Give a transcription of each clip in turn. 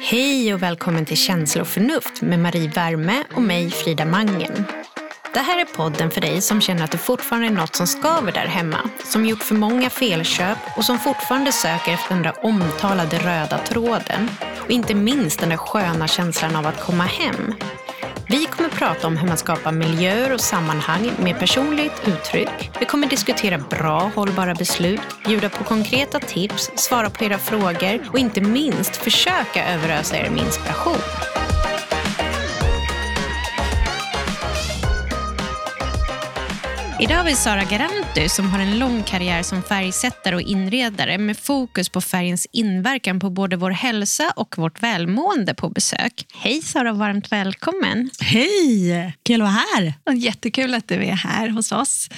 Hej och välkommen till Känsla och förnuft med Marie Värme och mig Frida Mangen. Det här är podden för dig som känner att det fortfarande är något som skaver där hemma, som gjort för många felköp och som fortfarande söker efter den där omtalade röda tråden. Och inte minst den där sköna känslan av att komma hem. Vi kommer prata om hur man skapar miljöer och sammanhang med personligt uttryck. Vi kommer diskutera bra, hållbara beslut, bjuda på konkreta tips, svara på era frågor och inte minst försöka överösa er med inspiration. Idag har vi Sara Garantu som har en lång karriär som färgsättare och inredare med fokus på färgens inverkan på både vår hälsa och vårt välmående på besök. Hej Sara, varmt välkommen. Hej, kul att vara här. Och jättekul att du är här hos oss.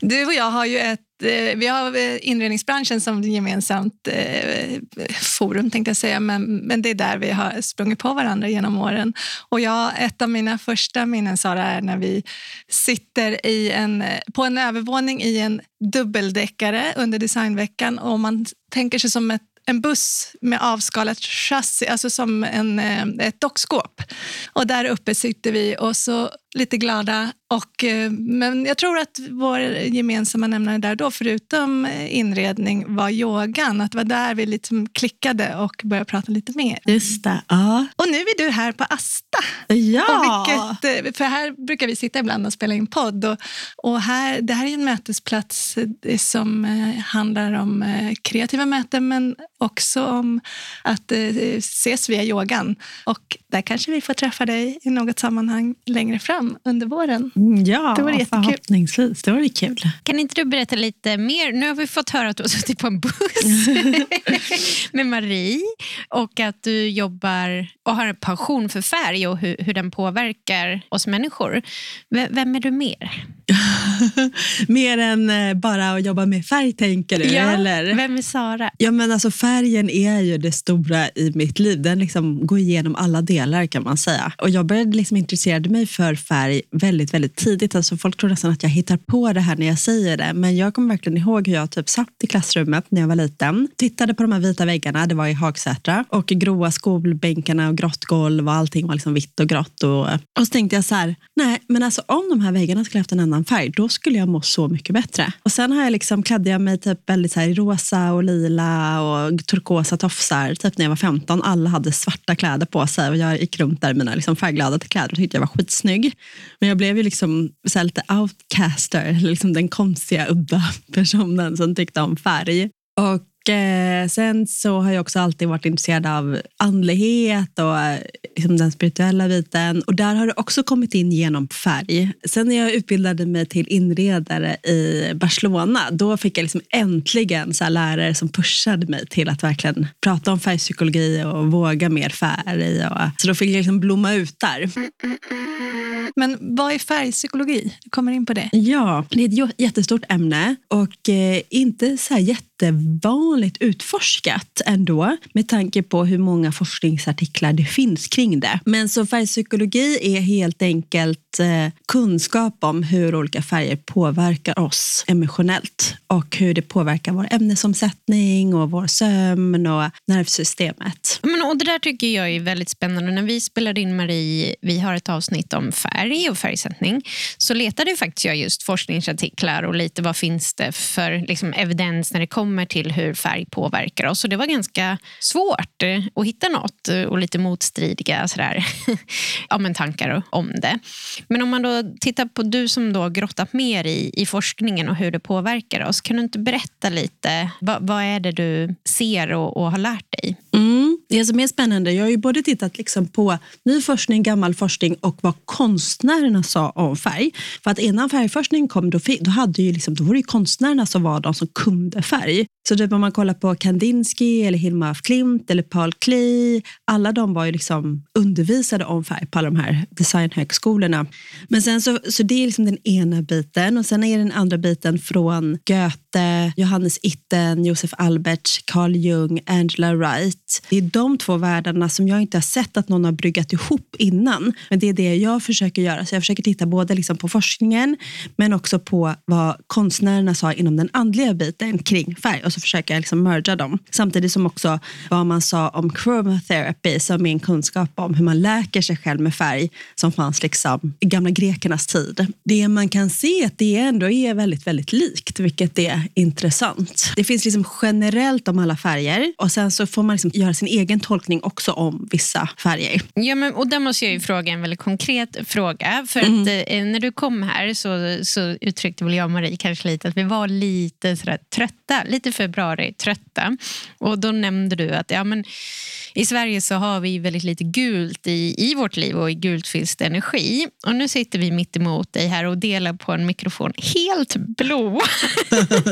Du och jag har ju ett Eh, vi har eh, inredningsbranschen som gemensamt eh, forum, tänkte jag säga. Men, men det är där vi har sprungit på varandra genom åren. Och jag, ett av mina första minnen, Sara, är när vi sitter i en, på en övervåning i en dubbeldäckare under designveckan. Och man tänker sig som ett en buss med avskalat chassi, alltså som en, eh, ett dockskåp. Och där uppe sitter vi och så lite glada. Och, eh, men jag tror att vår gemensamma nämnare där då, förutom inredning, var yogan. Att det var där vi liksom klickade och började prata lite mer. Just det. Ja. Och nu är du här på Asta. Ja. Vilket, eh, för här brukar vi sitta ibland och spela in podd. Och, och här, det här är en mötesplats som handlar om kreativa möten men också om att ses via yogan. Och där kanske vi får träffa dig i något sammanhang längre fram under våren. Mm, ja, det var jättekul. förhoppningsvis. Det var kul. Kan inte du berätta lite mer? Nu har vi fått höra att du har suttit på en buss med Marie och att du jobbar och har en passion för färg och hur, hur den påverkar oss människor. V vem är du mer? mer än eh, bara att jobba med färg, tänker du? Ja, eller? vem är Sara? Ja, men alltså, färgen är ju det stora i mitt liv. Den liksom går igenom alla delar kan man säga. Och Jag började liksom intressera mig för färg väldigt, väldigt tidigt. Alltså, folk tror nästan att jag hittar på det här när jag säger det. Men jag kommer verkligen ihåg hur jag typ satt i klassrummet när jag var liten. Tittade på de här vita väggarna, det var i Hagsätra. Och gråa skolbänkarna och grått golv och allting var liksom vitt och grått. Och, och så tänkte jag så här, nej men alltså om de här väggarna skulle haft en annan färg, då skulle jag må så mycket bättre. Och sen har jag liksom, klädde jag mig typ väldigt så här rosa och lila och turkosa tofsar typ när jag var 15. Alla hade svarta kläder på sig och jag gick runt där i mina liksom färgglada kläder och tyckte jag var skitsnygg. Men jag blev ju liksom så lite outcaster, liksom den konstiga udda personen som tyckte om färg. Och sen så har jag också alltid varit intresserad av andlighet och eh, liksom den spirituella biten. Och där har det också kommit in genom färg. Sen när jag utbildade mig till inredare i Barcelona, då fick jag liksom äntligen så lärare som pushade mig till att verkligen prata om färgpsykologi och våga mer färg. Och, så då fick jag liksom blomma ut där. Men vad är färgpsykologi? Du kommer in på det. Ja, det är ett jättestort ämne och eh, inte så här jättevanligt utforskat ändå med tanke på hur många forskningsartiklar det finns kring det. Men så färgpsykologi är helt enkelt eh, kunskap om hur olika färger påverkar oss emotionellt och hur det påverkar vår ämnesomsättning och vår sömn och nervsystemet. Men, och det där tycker jag är väldigt spännande. När vi spelade in Marie, vi har ett avsnitt om färg och färgsättning, så letade faktiskt jag just forskningsartiklar och lite vad finns det för liksom, evidens när det kommer till hur färg påverkar oss. Och det var ganska svårt eh, att hitta något eh, och lite motstridiga sådär, ja, men tankar om det. Men om man då tittar på du som då grottat mer i, i forskningen och hur det påverkar oss. Kan du inte berätta lite? Vad, vad är det du ser och, och har lärt dig? Det som är spännande, jag har ju både tittat liksom på ny forskning, gammal forskning och vad konstnärerna sa om färg. För att innan färgforskningen kom, då, då, hade ju liksom, då var det ju konstnärerna som var de som kunde färg. Så typ om man kollar på Kandinsky, eller Hilma af Klint eller Paul Klee, alla de var ju liksom undervisade om färg på alla de här designhögskolorna. Men sen så, så det är liksom den ena biten och sen är den andra biten från Goethe Goethe, Johannes Itten, Josef Albert, Carl Jung, Angela Wright. Det är de två världarna som jag inte har sett att någon har bryggat ihop innan. Men det är det jag försöker göra. Så jag försöker titta både liksom på forskningen men också på vad konstnärerna sa inom den andliga biten kring färg och så försöker jag liksom merga dem. Samtidigt som också vad man sa om chromotherapy som är en kunskap om hur man läker sig själv med färg som fanns liksom i gamla grekernas tid. Det man kan se att det ändå är väldigt, väldigt likt, vilket är intressant. Det finns liksom generellt om alla färger och sen så får man liksom göra sin egen tolkning också om vissa färger. Ja, men, och där måste jag ju fråga en väldigt konkret fråga. För mm. att eh, när du kom här så, så uttryckte väl jag och Marie kanske lite att vi var lite sådär trötta, lite februari-trötta. Och då nämnde du att ja, men, i Sverige så har vi väldigt lite gult i, i vårt liv och i gult finns det energi. Och nu sitter vi mitt emot dig här och delar på en mikrofon helt blå.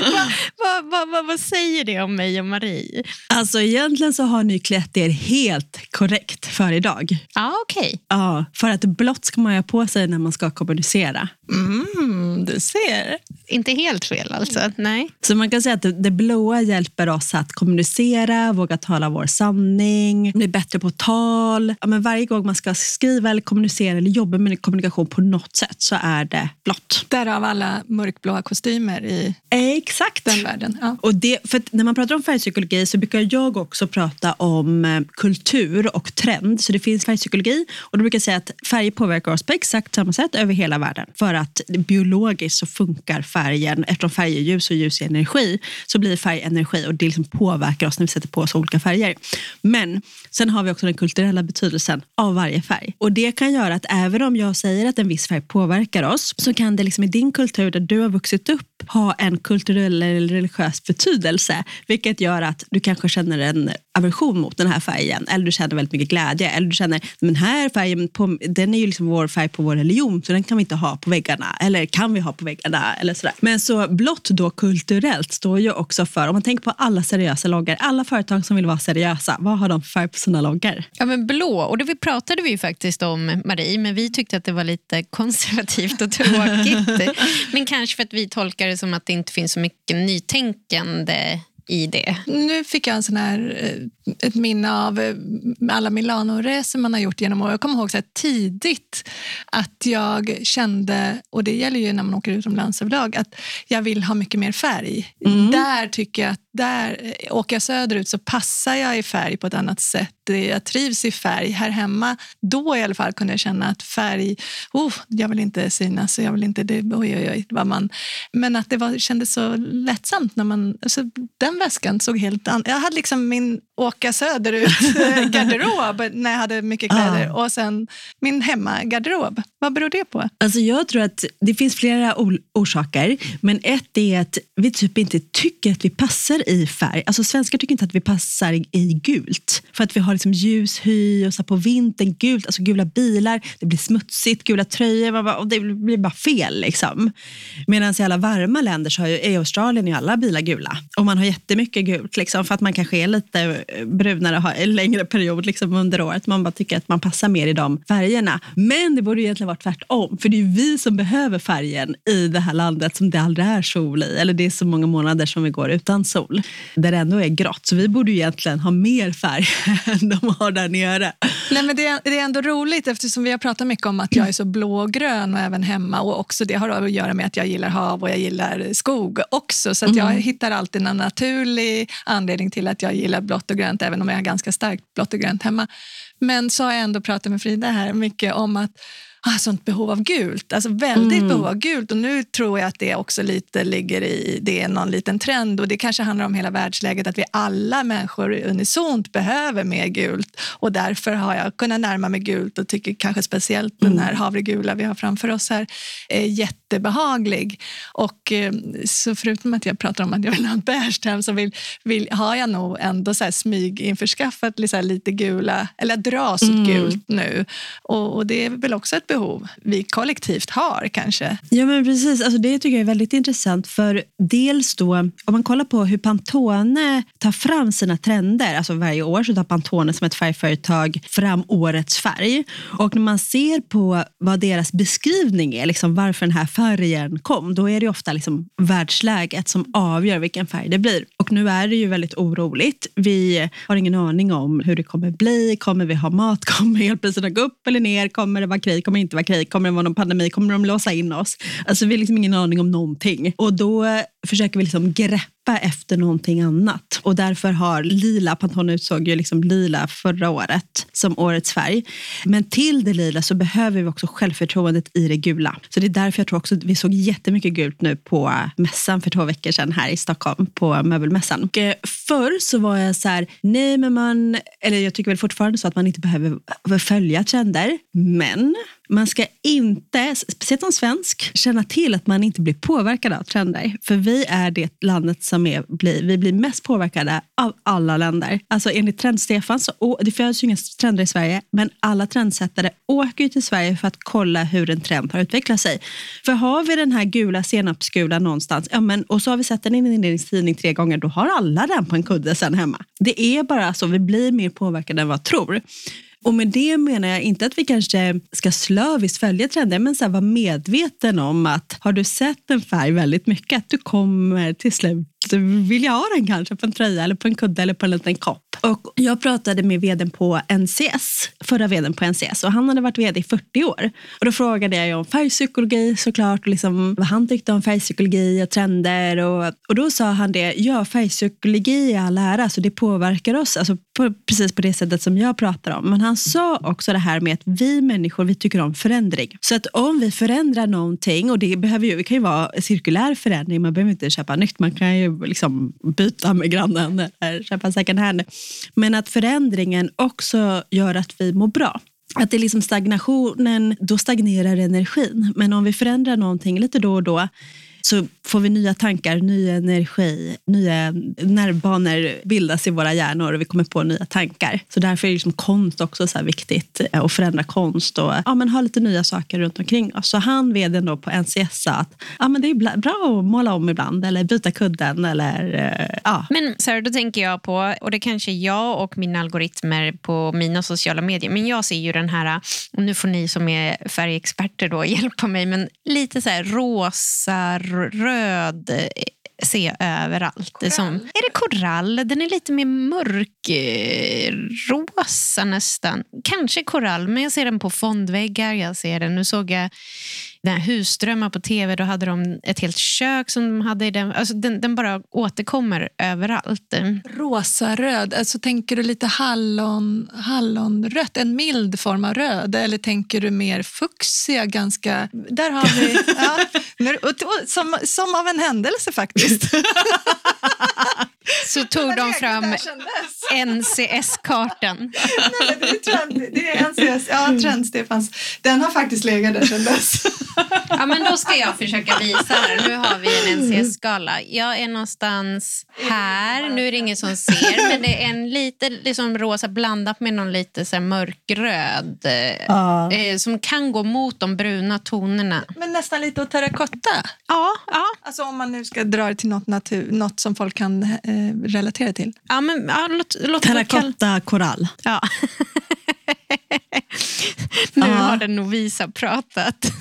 vad, vad, vad, vad, säger det om mig och Marie? Alltså egentligen så har ni klätt er helt korrekt för idag. Ja, okej. Okay. Ja, för att blått ska man ha på sig när man ska kommunicera. Mm, du ser. Inte helt fel alltså. Nej. Så man kan säga att det, det blåa hjälper oss att kommunicera, våga tala vår sanning, bli bättre på tal. Ja, men varje gång man ska skriva eller kommunicera eller jobba med kommunikation på något sätt så är det blått. Därav alla mörkblåa kostymer i Exakt. den världen. Ja. Och det, för när man pratar om färgpsykologi så brukar jag också prata om eh, kultur och trend. Så det finns färgpsykologi och då brukar jag säga att färger påverkar oss på exakt samma sätt över hela världen. För att biologiskt så funkar färgen, eftersom färg är ljus och ljus är energi, så blir färg energi och det liksom påverkar oss när vi sätter på oss olika färger. Men sen har vi också den kulturella betydelsen av varje färg. Och det kan göra att även om jag säger att en viss färg påverkar oss så kan det liksom i din kultur där du har vuxit upp ha en kulturell eller religiös betydelse. Vilket gör att du kanske känner en aversion mot den här färgen. Eller du känner väldigt mycket glädje. Eller du känner den här färgen på, den är ju liksom vår färg på vår religion så den kan vi inte ha på väggarna. Eller kan vi ha på väggarna? Eller sådär. Men så blått då kulturellt står ju också för, om man tänker på alla seriösa loggar, alla företag som vill vara seriösa, vad har de för färg på sina loggar? Ja men blå, och det pratade vi ju faktiskt om Marie, men vi tyckte att det var lite konservativt och tråkigt. men kanske för att vi tolkar det som att det inte finns så mycket nytänkande i det. Nu fick jag en sån här, eh, ett minne av eh, alla Milano-resor man har gjort genom åren. Jag kommer ihåg så tidigt att jag kände, och det gäller ju när man åker utomlands överlag, att jag vill ha mycket mer färg. Mm. Där tycker jag att där, eh, åker jag söderut så passar jag i färg på ett annat sätt. Jag trivs i färg. Här hemma, då i alla fall kunde jag känna att färg, oh, jag vill inte synas, jag vill inte det, oj, oj, oj, vad man... Men att det var, kändes så lättsamt när man... Alltså, den väskan såg helt annorlunda Jag hade liksom min åka söderut-garderob när jag hade mycket kläder ah. och sen min hemmagarderob. Vad beror det på? Alltså jag tror att det finns flera orsaker, men ett är att vi typ inte tycker att vi passar i färg. Alltså svenskar tycker inte att vi passar i gult för att vi har liksom ljus hy och så på vintern gult, alltså gula bilar, det blir smutsigt, gula tröjor och det blir bara fel. Liksom. Medan i alla varma länder så är i Australien är alla bilar gula och man har jättemycket gult liksom, för att man kanske är lite brunare har en längre period liksom under året. Man bara tycker att man passar mer i de färgerna. Men det borde egentligen vara tvärtom. För det är vi som behöver färgen i det här landet som det aldrig är sol i. Eller det är så många månader som vi går utan sol. Där det ändå är grått. Så vi borde egentligen ha mer färg än de har där nere. Nej, men det, är, det är ändå roligt eftersom vi har pratat mycket om att jag är så blågrön och även hemma. Och också Det har att göra med att jag gillar hav och jag gillar skog också. Så jag mm. hittar alltid en naturlig anledning till att jag gillar blått och grönt även om jag har ganska starkt blått och grönt hemma. Men så har jag ändå pratat med Frida här mycket om att ah, sånt behov av gult. Alltså väldigt mm. behov av gult. Och nu tror jag att det också lite ligger i det är någon liten trend. Och det kanske handlar om hela världsläget att vi alla människor unisont behöver mer gult. Och därför har jag kunnat närma mig gult och tycker kanske speciellt mm. den här havregula vi har framför oss här är jättebehaglig. Och eh, så förutom att jag pratar om att jag vill ha en beige hem så vill, vill, har jag nog ändå så här smyginförskaffat lite, lite gula, eller dras åt mm. gult nu. Och, och det är väl också ett behov vi kollektivt har kanske. Ja, men precis. Alltså, det tycker jag är väldigt intressant. För dels då, om man kollar på hur Pantone tar fram sina trender, alltså varje år så tar Pantone som ett färgföretag fram årets färg. Och när man ser på vad deras beskrivning är, liksom varför den här färgen kom, då är det ofta liksom världsläget som avgör vilken färg det blir. Och nu är det ju väldigt oroligt. Vi har ingen aning om hur det kommer bli. Kommer vi ha mat? Kommer elpriserna gå upp eller ner? Kommer det vara krig? Kommer inte vara krig? Kommer det vara någon pandemi? Kommer de låsa in oss? Alltså vi har liksom ingen aning om någonting. Och då försöker vi liksom greppa efter någonting annat. Och därför har lila, Pantone utsåg ju liksom lila förra året som årets färg. Men till det lila så behöver vi också självförtroendet i det gula. Så det är därför jag tror också att vi såg jättemycket gult nu på mässan för två veckor sedan här i Stockholm, på möbelmässan. Och eh, förr så var jag så här, nej men man, eller jag tycker väl fortfarande så att man inte behöver följa trender. Men man ska inte, speciellt som svensk, känna till att man inte blir påverkad av trender. För vi vi är det landet som är, blir, vi blir mest påverkade av alla länder. Alltså enligt Trend-Stefan, det föds ju inga trender i Sverige, men alla trendsättare åker ju till Sverige för att kolla hur en trend har utvecklat sig. För har vi den här gula senapsgulan någonstans, ja, men, och så har vi sett den i en inredningstidning tre gånger, då har alla den på en kudde sen hemma. Det är bara så, vi blir mer påverkade än vad vi tror. Och med det menar jag inte att vi kanske ska slöviskt följa trender, men så här, vara medveten om att har du sett en färg väldigt mycket, att du kommer till slut vill jag ha den kanske på en tröja eller på en kudde eller på en liten kopp. Och jag pratade med vdn på NCS, förra vdn på NCS och han hade varit vd i 40 år. Och då frågade jag om färgpsykologi såklart och liksom vad han tyckte om färgpsykologi och trender. Och, och då sa han det, ja färgpsykologi är all ära, så det påverkar oss alltså på, precis på det sättet som jag pratar om. Men han sa också det här med att vi människor vi tycker om förändring. Så att om vi förändrar någonting, och det behöver ju, det kan ju vara cirkulär förändring, man behöver inte köpa nytt, man kan ju liksom byta med grannen eller köpa second hand. Men att förändringen också gör att vi mår bra. Att det är liksom stagnationen, då stagnerar energin. Men om vi förändrar någonting lite då och då så får vi nya tankar, ny energi, nya nervbanor bildas i våra hjärnor och vi kommer på nya tankar. Så därför är liksom konst också så viktigt, eh, att förändra konst och ja, men ha lite nya saker runt omkring oss. Så han, vdn då på NCS, sa att ja, men det är bra att måla om ibland eller byta kudden. Eller, eh, ja. Men Sarah, då tänker jag på, och det kanske jag och mina algoritmer på mina sociala medier, men jag ser ju den här, och nu får ni som är färgexperter då hjälpa mig, men lite så här rosa, röd eh, se överallt. Är, som, är det korall? Den är lite mer mörkrosa nästan. Kanske korall, men jag ser den på fondväggar. Jag ser den. Nu såg jag den här husdrömmar på tv, då hade de ett helt kök som de hade i den. Alltså den, den bara återkommer överallt. Rosa-röd, alltså tänker du lite hallon, hallonrött, en mild form av röd? Eller tänker du mer fuchsia? Ganska, där har vi, ja, som, som av en händelse faktiskt. Så tog de fram NCS-kartan. det är NCS, ja, Trend-Stefans. Den har faktiskt legat där sedan dess. Ja, men då ska jag försöka visa här. Nu har vi en NCS-skala. Jag är någonstans här. Nu är det ingen som ser, men det är en lite liksom rosa blandat med någon lite så mörkröd ja. eh, som kan gå mot de bruna tonerna. Men nästan lite åt terrakotta? Ja. ja. Alltså om man nu ska dra det till något, natur, något som folk kan eh, relatera till. Ja, men, ja, låt, låt terrakotta korall. Ja. nu ja. har den Novisa pratat.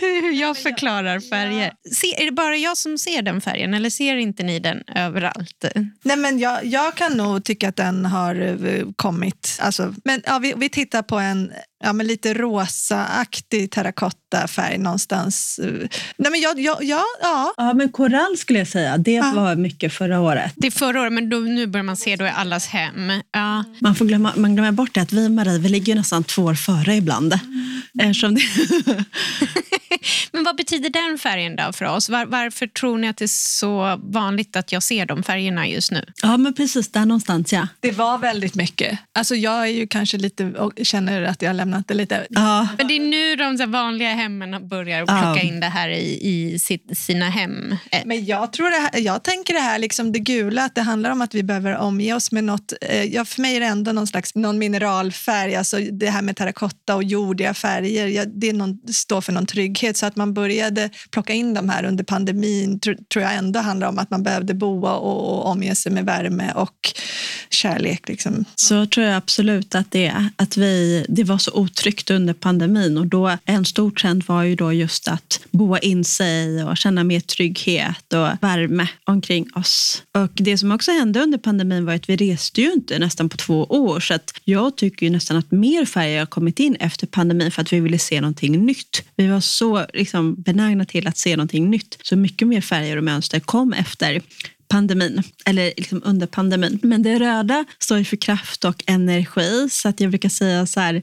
Hur jag förklarar färger. Se, är det bara jag som ser den färgen eller ser inte ni den överallt? Nej, men jag, jag kan nog tycka att den har eh, kommit. Alltså, men, ja, vi, vi tittar på en ja, men lite rosaaktig terrakottafärg någonstans. Nej, men jag, jag, ja, ja. ja, men korall skulle jag säga. Det ja. var mycket förra året. Det är förra året, men då, nu börjar man se då i allas hem. Ja. Man får glömma, man glömmer bort det att vi Marie, vi ligger nästan två år före ibland. Mm. Men vad betyder den färgen då för oss? Var, varför tror ni att det är så vanligt att jag ser de färgerna just nu? Ja, men precis där någonstans ja. Det var väldigt mycket. Alltså jag är ju kanske lite och känner att jag har lämnat det lite. Ja, Men det är nu de vanliga hemmen börjar plocka Ja. in det här i, i sitt, sina hem. Eh, Men jag, tror det här, jag tänker det här, liksom det gula, att det handlar om att vi behöver omge oss med något. Eh, ja, för mig är det ändå någon slags någon mineralfärg, alltså det här med terrakotta och jordiga färger. Ja, det någon, står för någon trygghet. Så att man började plocka in de här under pandemin tr, tror jag ändå handlar om att man behövde boa och, och omge sig med värme och kärlek. Liksom. så tror jag absolut att det är. Att vi, det var så otryggt under pandemin och då en stor trend var ju då just att boa in sig och känna mer trygghet och värme omkring oss. Och det som också hände under pandemin var att vi reste ju inte nästan på två år så att jag tycker tycker ju nästan att mer färger har kommit in efter pandemin för att vi ville se någonting nytt. Vi var så liksom benägna till att se någonting nytt. Så mycket mer färger och mönster kom efter pandemin, eller liksom under pandemin. Men det röda står ju för kraft och energi. Så att jag brukar säga så här,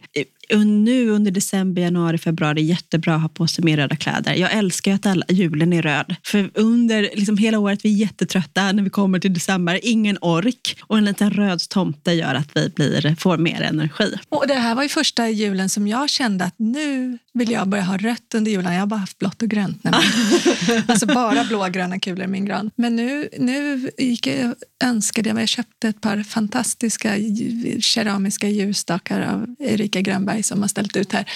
nu under december, januari, februari, jättebra att ha på sig mer röda kläder. Jag älskar ju att alla, julen är röd. För under liksom hela året vi är jättetrötta när vi kommer till december, ingen ork. Och en liten röd tomte gör att vi blir, får mer energi. Och det här var ju första julen som jag kände att nu vill jag börja ha rött under julen. Jag har bara haft blått och grönt. Nej, alltså bara blågröna kulor i min gran. Men nu, nu gick jag, önskade jag mig, jag köpte ett par fantastiska keramiska ljusstakar av Erika Grönberg som har ställt ut här.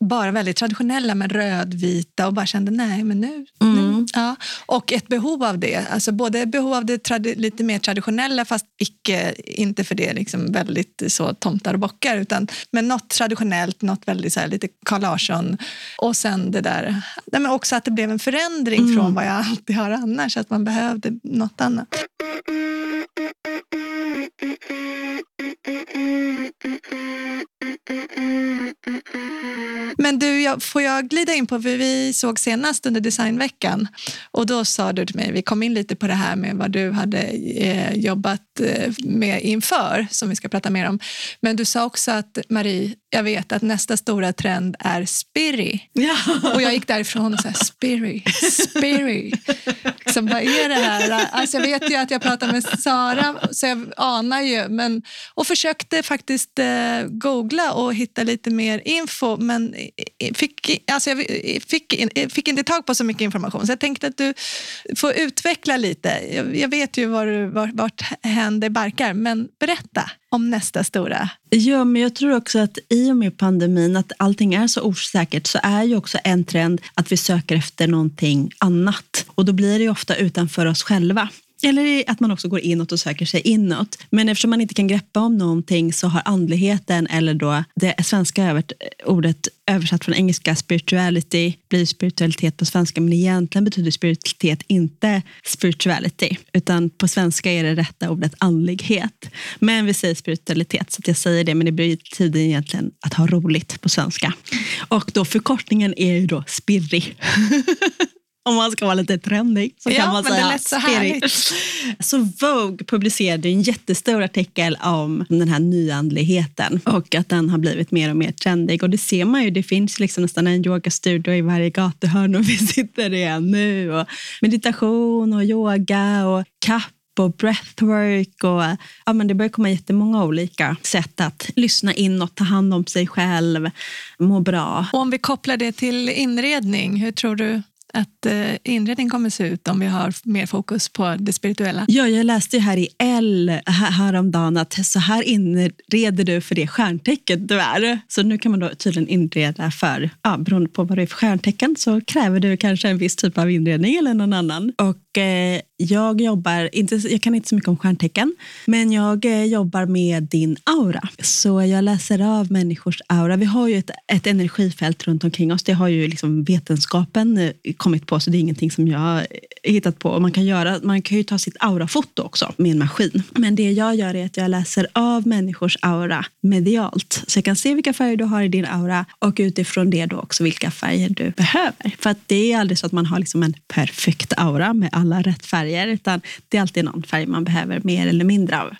Bara väldigt traditionella men rödvita och bara kände nej men nu, nu ja. Och ett behov av det, alltså både behov av det lite mer traditionella fast icke, inte för det liksom väldigt så tomtar och bockar utan men något traditionellt, något väldigt så här, lite Carl Larsson och sen det där, nej, men också att det blev en förändring från vad jag alltid har annars, att man behövde något annat. Men du, jag, får jag glida in på, vi såg senast under designveckan och då sa du till mig, vi kom in lite på det här med vad du hade eh, jobbat eh, med inför, som vi ska prata mer om. Men du sa också att Marie, jag vet att nästa stora trend är spirry. Ja. Och jag gick därifrån och sa spirry, spirry. Liksom, vad är det här? Alltså, jag vet ju att jag pratar med Sara, så jag anar ju. Men, och försökte faktiskt eh, googla och hitta lite mer info, men fick, alltså, jag fick, fick inte tag på så mycket information. Så jag tänkte att du får utveckla lite. Jag, jag vet ju var, var, vart händer barkar, men berätta om nästa stora. Ja, men jag tror också att i och med pandemin, att allting är så osäkert, så är ju också en trend att vi söker efter någonting annat. Och då blir det ju ofta utanför oss själva. Eller att man också går inåt och söker sig inåt. Men eftersom man inte kan greppa om någonting så har andligheten, eller då det svenska övert, ordet översatt från engelska spirituality, blir spiritualitet på svenska, men egentligen betyder spiritualitet inte spirituality, utan på svenska är det rätta ordet andlighet. Men vi säger spiritualitet, så att jag säger det, men det betyder egentligen att ha roligt på svenska. Och då förkortningen är ju då spirri. Om man ska vara lite trendig så Ja, kan man men det säga så härligt. Så Vogue publicerade en jättestor artikel om den här nyandligheten och att den har blivit mer och mer trendig. Och det ser man ju, det finns liksom nästan en yogastudio i varje gatuhörn och vi sitter i nu. Och meditation och yoga och kapp och breathwork. Och, ja, men det börjar komma jättemånga olika sätt att lyssna in och ta hand om sig själv, må bra. Och om vi kopplar det till inredning, hur tror du att inredningen inredning kommer se ut om vi har mer fokus på det spirituella? Ja, jag läste ju här i L häromdagen att så här inreder du för det stjärntecken du är. Så nu kan man då tydligen inreda för, ja, beroende på vad det är för stjärntecken så kräver du kanske en viss typ av inredning eller någon annan. Och eh, jag jobbar, inte, jag kan inte så mycket om stjärntecken, men jag eh, jobbar med din aura. Så jag läser av människors aura. Vi har ju ett, ett energifält runt omkring oss. Det har ju liksom vetenskapen eh, kommit på, så det är ingenting som jag eh, hittat på. Och man, kan göra, man kan ju ta sitt aurafoto också med en maskin. Men det jag gör är att jag läser av människors aura medialt. Så jag kan se vilka färger du har i din aura och utifrån det då också vilka färger du behöver. För att det är aldrig så att man har liksom en perfekt aura med alla rätt färger, utan det är alltid någon färg man behöver mer eller mindre av.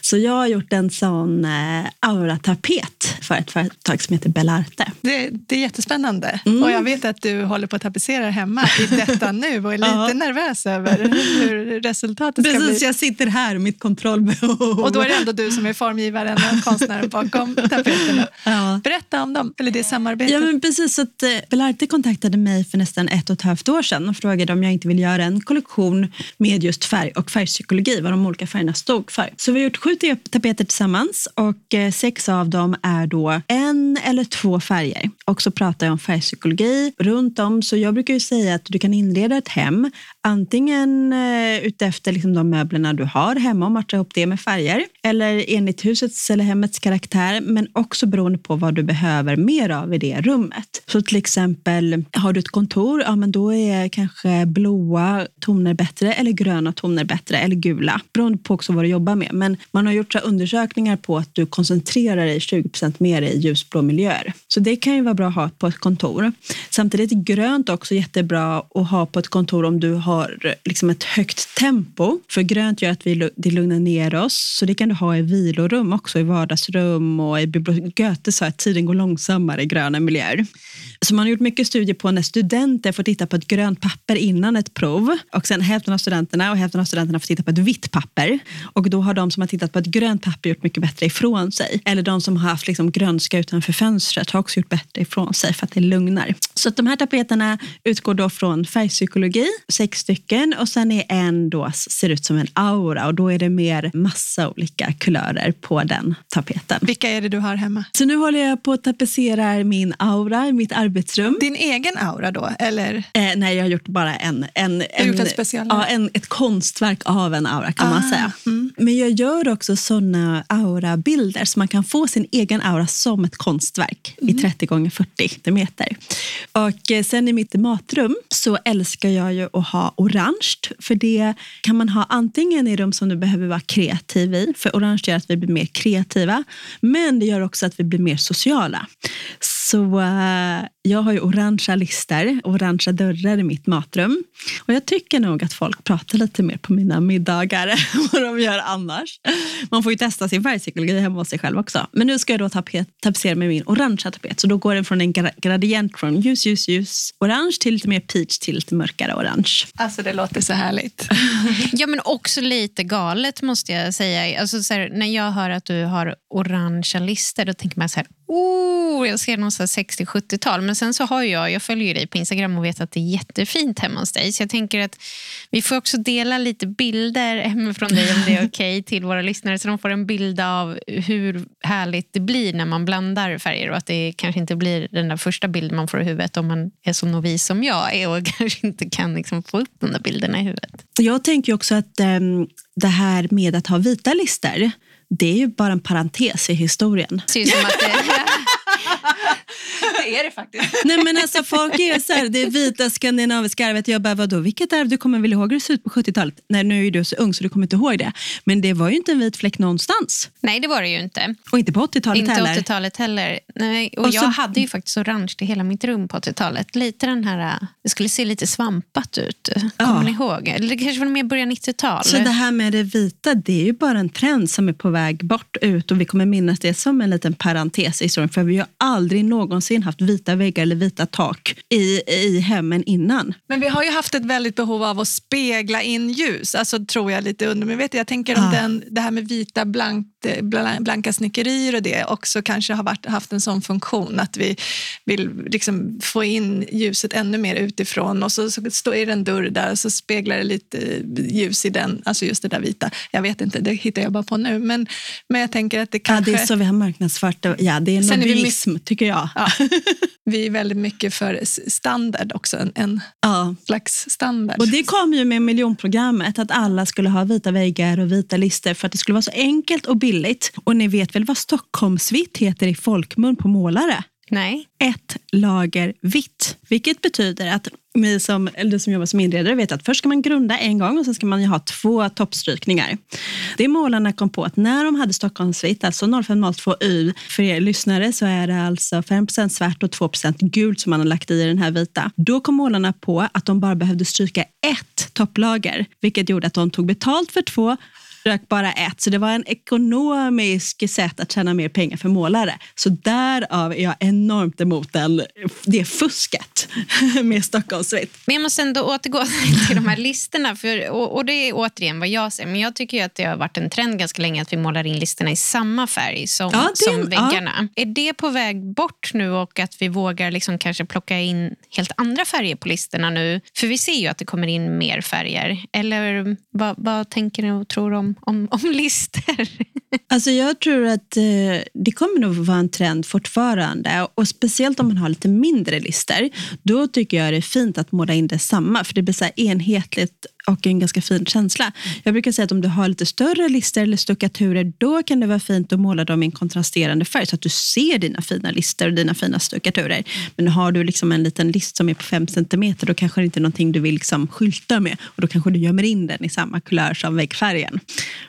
Så jag har gjort en sån eh, auratapet för ett företag som heter Bellarte. Det, det är jättespännande. Mm. Och jag vet att du håller på att tapetsera hemma i detta nu och är lite ja. nervös över hur resultatet Precis, ska bli. jag sitter här, mitt kontrollbehov. Och då är det ändå du som är formgivaren och konstnären bakom tapeterna. Ja. Berätta om dem, eller det samarbetet. Ja, men precis. Att, eh, Bellarte kontaktade mig för nästan ett och ett halvt år sedan och frågade om jag inte vill göra en kollektion med just färg och färgpsykologi, vad de olika färgerna stod för. Så vi har gjort sju tapeter tillsammans och eh, sex av dem är då en eller två färger. Och så pratar jag om färgpsykologi runt om. Så jag brukar ju säga att du kan inreda ett hem antingen eh, utefter liksom de möblerna du har hemma och matcha ihop det med färger eller enligt husets eller hemmets karaktär, men också beroende på vad du behöver mer av i det rummet. Så till exempel, har du ett kontor, ja men då är kanske blåa toner bättre eller gröna toner bättre eller gula, beroende på också vad du jobbar med. Men man har gjort så undersökningar på att du koncentrerar dig 20% mer i ljusblå miljöer. Så det kan ju vara bra att ha på ett kontor. Samtidigt är grönt också jättebra att ha på ett kontor om du har liksom ett högt tempo. För grönt gör att vi, det lugnar ner oss. Så det kan du ha i vilorum också, i vardagsrum och i biblioteket. Goethe sa att tiden går långsammare i gröna miljöer. Så man har gjort mycket studier på när studenter får titta på ett grönt papper innan ett prov. Och sen hälften av studenterna och hälften av studenterna får titta på ett vitt papper. Och då har de som har tittat på ett grönt papper gjort mycket bättre ifrån sig. Eller de som har haft liksom grönska utanför fönstret har också gjort bättre ifrån sig för att det lugnar. Så de här tapeterna utgår då från färgpsykologi, sex stycken. Och sen är en då ser ut som en aura och då är det mer massa olika kulörer på den tapeten. Vilka är det du har hemma? Så nu håller jag på att tapetsera min aura i mitt arbetsrum. Din egen aura då? Eller? Eh, nej, jag har gjort bara en. en, en, gjort en special? Ja, en, ett konstverk av en aura kan ah, man säga. Mm. Men jag gör också såna aurabilder så man kan få sin egen aura som ett konstverk mm. i 30 gånger 40 meter. Och eh, sen i mitt matrum så älskar jag ju att ha orange. För det kan man ha antingen i rum som du behöver vara kreativ i. För orange gör att vi blir mer kreativa. Men det gör också att vi blir mer sociala. Så uh, jag har ju orangea lister, orangea dörrar i mitt matrum. Och jag tycker nog att folk pratar lite mer på mina middagar än vad de gör annars. Man får ju testa sin färgpsykologi hemma hos sig själv också. Men nu ska jag då tapet, tapetsera med min orangea tapet. Så då går den från en gradient från ljus, ljus, ljus orange till lite mer peach till lite mörkare orange. Alltså det låter så härligt. ja men också lite galet måste jag säga. Alltså, här, när jag hör att du har orangea lister då tänker man så här, oh, jag ser någon 60-70-tal. Men sen så har jag, jag följer dig på Instagram och vet att det är jättefint hemma hos dig. Så jag tänker att vi får också dela lite bilder hemifrån dig om det är okej okay, till våra lyssnare. Så de får en bild av hur härligt det blir när man blandar färger och att det kanske inte blir den där första bilden man får i huvudet om man är så novis som jag är och kanske inte kan liksom få upp de där bilderna i huvudet. Jag tänker också att um, det här med att ha vita lister det är ju bara en parentes i historien. Det ser ut som att det... är det faktiskt. Nej men alltså folk är så här, det vita skandinaviska arvet. Jag bara, vadå, vilket arv? Du kommer väl ihåg hur det såg ut på 70-talet? Nej, nu är du så ung så du kommer inte ihåg det. Men det var ju inte en vit fläck någonstans. Nej, det var det ju inte. Och inte på 80-talet heller. Inte 80-talet heller. Nej, och, och jag så... hade ju faktiskt orange i hela mitt rum på 80-talet. Lite den här, det skulle se lite svampat ut. Kommer ja. ni ihåg? Eller det kanske var mer början 90-tal. Så det här med det vita, det är ju bara en trend som är på väg bort ut och vi kommer minnas det som en liten parentes i historien. För vi har aldrig någonsin haft vita väggar eller vita tak i, i hemmen innan. Men vi har ju haft ett väldigt behov av att spegla in ljus, alltså tror jag lite undermedvetet. Jag tänker om ah. den, det här med vita blankt, blanka snickerier och det också kanske har varit, haft en sån funktion att vi vill liksom få in ljuset ännu mer utifrån och så, så står det en dörr där och så speglar det lite ljus i den, alltså just det där vita. Jag vet inte, det hittar jag bara på nu. Men, men jag tänker att det kanske... Ja, det är så vi har marknadsfört det. Ja, det är lobbyism, tycker jag. Ja. Vi är väldigt mycket för standard också, en, en ja. slags standard. Och Det kom ju med miljonprogrammet, att alla skulle ha vita väggar och vita lister för att det skulle vara så enkelt och billigt. Och ni vet väl vad Stockholmsvitt heter i folkmun på målare? Nej. Ett lager vitt, vilket betyder att ni som, eller du som jobbar som inredare vet att först ska man grunda en gång och sen ska man ha två toppstrykningar. Det målarna kom på att när de hade Stockholmsvitt, alltså 0502 Y, för er lyssnare så är det alltså 5% svart och 2% gult som man har lagt i den här vita. Då kom målarna på att de bara behövde stryka ett topplager, vilket gjorde att de tog betalt för två rök bara ett. Så det var en ekonomisk sätt att tjäna mer pengar för målare. Så därav är jag enormt emot den, det fusket med Stockholmsvitt. Men jag måste ändå återgå till de här listorna. För, och, och, det är återigen vad jag ser. Men jag tycker att det har varit en trend ganska länge att vi målar in listorna i samma färg som, ja, det, som väggarna. Ja. Är det på väg bort nu och att vi vågar liksom kanske plocka in helt andra färger på listorna nu? För vi ser ju att det kommer in mer färger. Eller vad, vad tänker ni och tror om om, om listor? Alltså jag tror att eh, det kommer nog vara en trend fortfarande. Och Speciellt om man har lite mindre listor. Då tycker jag det är fint att måla in det samma. För det blir så enhetligt och en ganska fin känsla. Jag brukar säga att om du har lite större lister eller stuckaturer, då kan det vara fint att måla dem i en kontrasterande färg så att du ser dina fina lister och dina fina stuckaturer. Men har du liksom en liten list som är på 5 centimeter, då kanske det inte är någonting du vill liksom skylta med och då kanske du gömmer in den i samma kulör som väggfärgen.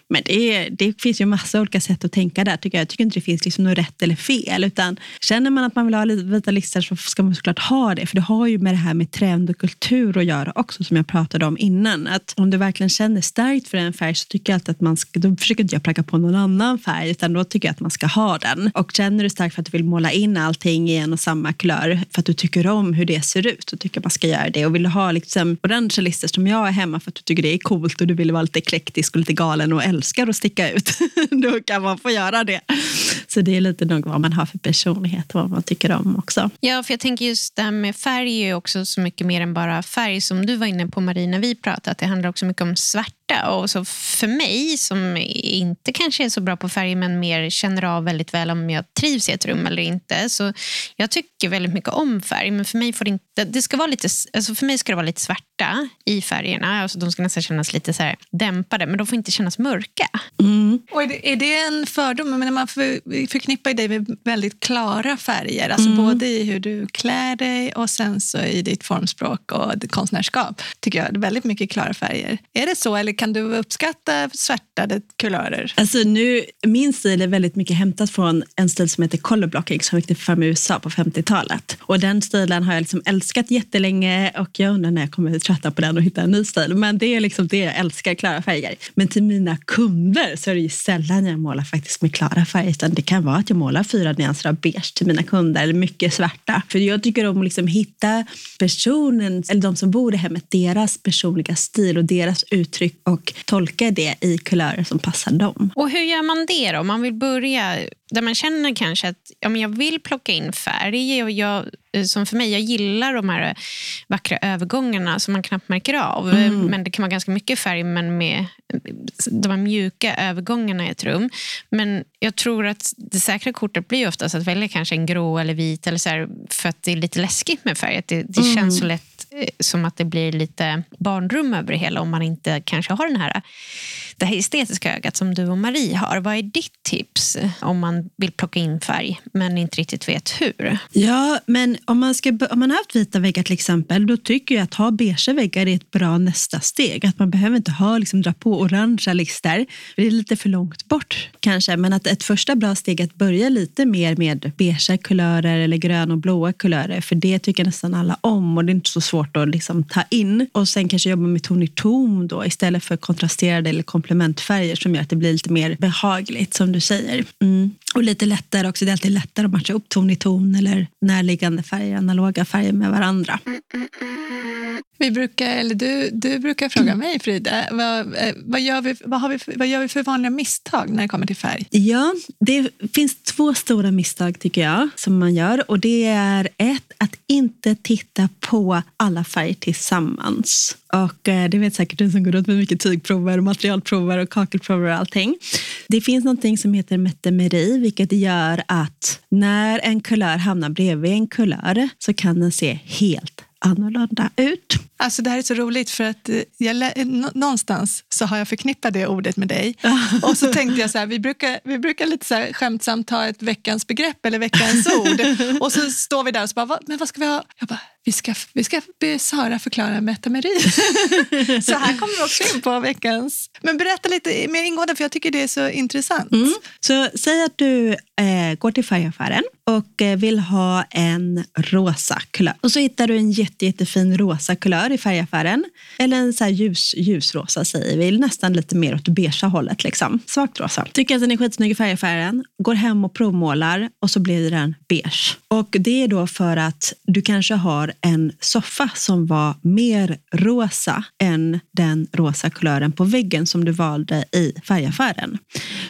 Men det, är, det finns ju massa olika sätt att tänka där. Tycker jag. jag tycker inte det finns liksom något rätt eller fel. Utan känner man att man vill ha lite vita listor så ska man såklart ha det. För det har ju med det här med trend och kultur att göra också, som jag pratade om innan. Att om du verkligen känner starkt för en färg så tycker jag alltid att man ska, då försöker inte jag pracka på någon annan färg, utan då tycker jag att man ska ha den. Och känner du starkt för att du vill måla in allting i en och samma kulör, för att du tycker om hur det ser ut, och tycker att man ska göra det. Och vill du ha liksom orangea listor som jag är hemma för att du tycker det är coolt och du vill vara lite eklektisk och lite galen och älskar att sticka ut, då kan man få göra det. Så det är lite nog vad man har för personlighet och vad man tycker om också. Ja, för jag tänker just det här med färg är också så mycket mer än bara färg som du var inne på Marie när vi att Det handlar också mycket om svart smärta. Och så för mig som inte kanske är så bra på färger men mer känner av väldigt väl om jag trivs i ett rum eller inte. Så jag tycker väldigt mycket om färg men för mig, får det inte, det ska vara lite, alltså för mig ska det vara lite svärta i färgerna. Alltså de ska nästan kännas lite så dämpade men de får inte kännas mörka. Mm. Och är, det, är det en fördom? Men man för, förknippar dig med väldigt klara färger. Alltså mm. Både i hur du klär dig och sen så i ditt formspråk och konstnärskap. tycker jag. Väldigt mycket klara färger. Är det så eller kan du uppskatta svärtade kulörer? Alltså nu, min stil är väldigt mycket hämtat från en stil som heter colorblocking som växte fram i USA på 50-talet. Och den stilen har jag liksom älskat jättelänge och jag undrar när jag kommer trötta på den och hitta en ny stil. Men det är liksom det jag älskar, klara färger. Men till mina kunder så är det ju sällan jag målar faktiskt med klara färger utan det kan vara att jag målar fyra nyanser av beige till mina kunder eller mycket svarta. För jag tycker om att liksom hitta personen, eller de som bor i hemmet, deras personliga stil och deras uttryck och tolka det i kulörer som passar dem. Och hur gör man det då? Om man vill börja där man känner kanske att ja, men jag vill plocka in färg. Och jag, som för mig, jag gillar de här vackra övergångarna som man knappt märker av. Mm. Men det kan vara ganska mycket färg men med de här mjuka övergångarna i ett rum. Men jag tror att det säkra kortet blir oftast att välja kanske en grå eller vit eller så här, för att det är lite läskigt med färg. Det, det mm. känns så lätt eh, som att det blir lite barnrum över det hela om man inte kanske har den här, det här estetiska ögat som du och Marie har. Vad är ditt tips om man vill plocka in färg men inte riktigt vet hur? Ja, men om man, ska, om man har haft vita väggar till exempel, då tycker jag att ha beige väggar är ett bra nästa steg. Att man behöver inte ha, liksom, dra på orangea lister. Det är lite för långt bort kanske, men att ett första bra steg är att börja lite mer med beige kulörer eller gröna och blåa kulörer, för det tycker nästan alla om och det är inte så svårt att liksom ta in. Och sen kanske jobba med ton i ton då istället för kontrasterade eller komplementfärger som gör att det blir lite mer behagligt som du säger. Mm. Och lite lättare också. Det är alltid lättare att matcha upp ton i ton eller närliggande färger, analoga färger med varandra. Mm, mm, mm, vi brukar, eller du, du brukar fråga mig, Frida, vad, eh, vad, gör vi, vad, har vi, vad gör vi för vanliga misstag när det kommer till färg? Ja, det finns två stora misstag tycker jag som man gör. Och Det är ett, att inte titta på alla färger tillsammans. Och eh, Det vet säkert du som går runt med mycket tygprover, materialprover och kakelprover och allting. Det finns någonting som heter metemeri, vilket gör att när en kulör hamnar bredvid en kulör så kan den se helt annorlunda ut. Alltså det här är så roligt för att eh, jag, någonstans så har jag förknippat det ordet med dig. Och så tänkte jag så här, vi brukar, vi brukar lite så här skämtsamt ha ett veckans begrepp eller veckans ord. Och så står vi där och så bara, men vad ska vi ha? Jag bara, vi ska, vi ska be Sara förklara metameri. så här kommer vi också in på veckans. Men berätta lite mer ingående, för jag tycker det är så intressant. Mm. Så säg att du eh, går till färgaffären och eh, vill ha en rosa kulör. Och så hittar du en jätte, jättefin rosa kulör i färgaffären. Eller en så ljus, ljusrosa säger vi, nästan lite mer åt beiga hållet. Liksom. Svagt rosa. Tycker att den är skitsnygg i färgaffären, går hem och provmålar och så blir den beige. Och det är då för att du kanske har en soffa som var mer rosa än den rosa kulören på väggen som du valde i färgaffären.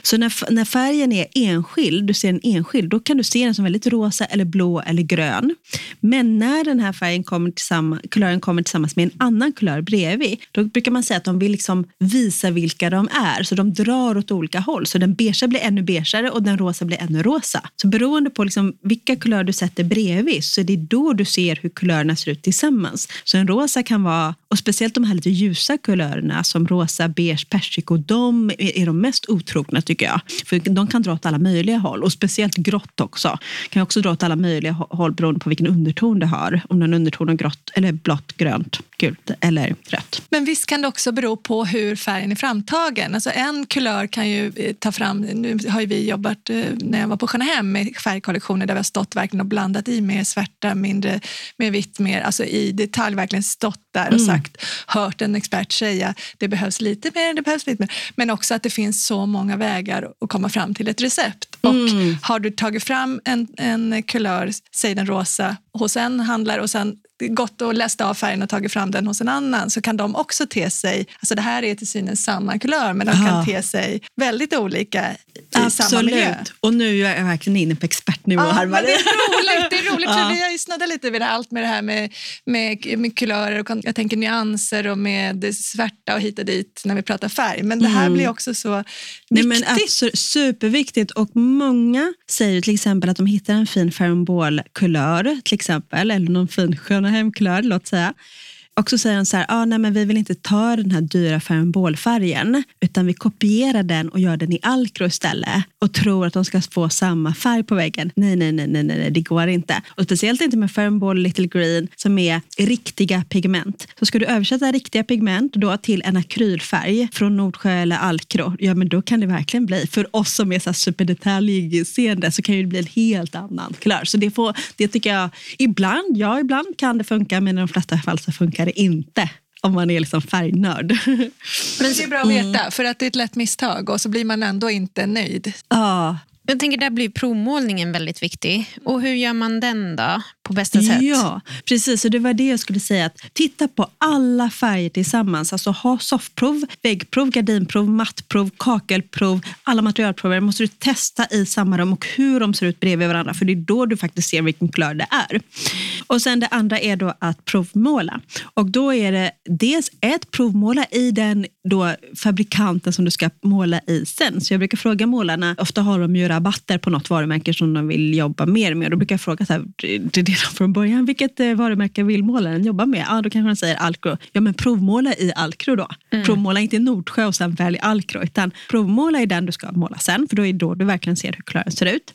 Så när, när färgen är enskild, du ser en enskild, då kan du se den som väldigt rosa eller blå eller grön. Men när den här färgen kommer tillsammans, kulören kommer tillsammans med en annan kulör bredvid, då brukar man säga att de vill liksom visa vilka de är. Så de drar åt olika håll. Så den beige blir ännu beigare och den rosa blir ännu rosa. Så beroende på liksom vilka kulörer du sätter bredvid så är det då du ser hur kulörerna ser ut tillsammans. Så en rosa kan vara, och speciellt de här lite ljusa kulörerna som rosa, beige, persiko, de är de mest otrogna tycker jag. För de kan dra åt alla möjliga håll och speciellt grått också. Kan också dra åt alla möjliga håll beroende på vilken underton det har. Om det är en underton av grått eller blått, grönt, gult eller rött. Men visst kan det också bero på hur färgen är framtagen. Alltså en kulör kan ju eh, ta fram, nu har ju vi jobbat eh, när jag var på Skönahem med färgkollektioner där vi har stått verkligen och blandat i mer svärta, mindre, mer vitt, mer, alltså i detalj verkligen stått där och mm. Sagt, hört en expert säga det behövs lite mer, det behövs lite mer. Men också att det finns så många vägar att komma fram till ett recept. Och mm. har du tagit fram en, en kulör, säg den rosa, hos en handlare och sen gått och läst av färgen och tagit fram den hos en annan så kan de också te sig, alltså det här är till synes samma kulör men de kan ja. te sig väldigt olika i Absolut. samma miljö. Och nu är jag verkligen inne på expertnivå ja, här. Men det är roligt, det är roligt ja. för vi har ju snuddat lite vid det, allt med det här med, med, med kulörer och jag tänker nyanser och med svärta och hit och dit när vi pratar färg. Men det här mm. blir också så Nej, viktigt. Men absolut, superviktigt och många säger till exempel att de hittar en fin kulör till exempel eller någon fin sköna hemkulör, låt säga. Och så säger de så här, ah, nej, men vi vill inte ta den här dyra färgbolfärgen utan vi kopierar den och gör den i alkro istället och tror att de ska få samma färg på väggen. Nej, nej, nej, nej, nej det går inte. Och speciellt inte med Färgball Little Green som är riktiga pigment. Så ska du översätta riktiga pigment då till en akrylfärg från Nordsjö eller alkro, ja men då kan det verkligen bli, för oss som är så superdetaljseende så kan det bli en helt annan kulör. Så det, får, det tycker jag, ibland, ja ibland kan det funka men i de flesta fall så funkar det inte om man är liksom färgnörd. Men det är bra att veta, mm. för att det är ett lätt misstag och så blir man ändå inte nöjd. Ja, jag tänker där blir provmålningen väldigt viktig. Och hur gör man den då på bästa sätt? Ja, precis. Och det var det jag skulle säga. Att titta på alla färger tillsammans. Alltså ha soffprov, väggprov, gardinprov, mattprov, kakelprov. Alla materialprover måste du testa i samma rum och hur de ser ut bredvid varandra. För det är då du faktiskt ser vilken klör det är. Och sen det andra är då att provmåla. Och då är det dels ett provmåla i den då fabrikanten som du ska måla i sen. Så jag brukar fråga målarna, ofta har de ju rabatter på något varumärke som de vill jobba mer med. Då brukar jag fråga så här, det det från början, vilket eh, varumärke vill målaren jobba med? Ja, då kanske de säger Alcro. Ja, men provmåla i Alcro då. Mm. Provmåla inte i Nordsjö och sen välj Alcro, utan provmåla i den du ska måla sen, för då är det då du verkligen ser hur kulören ser ut.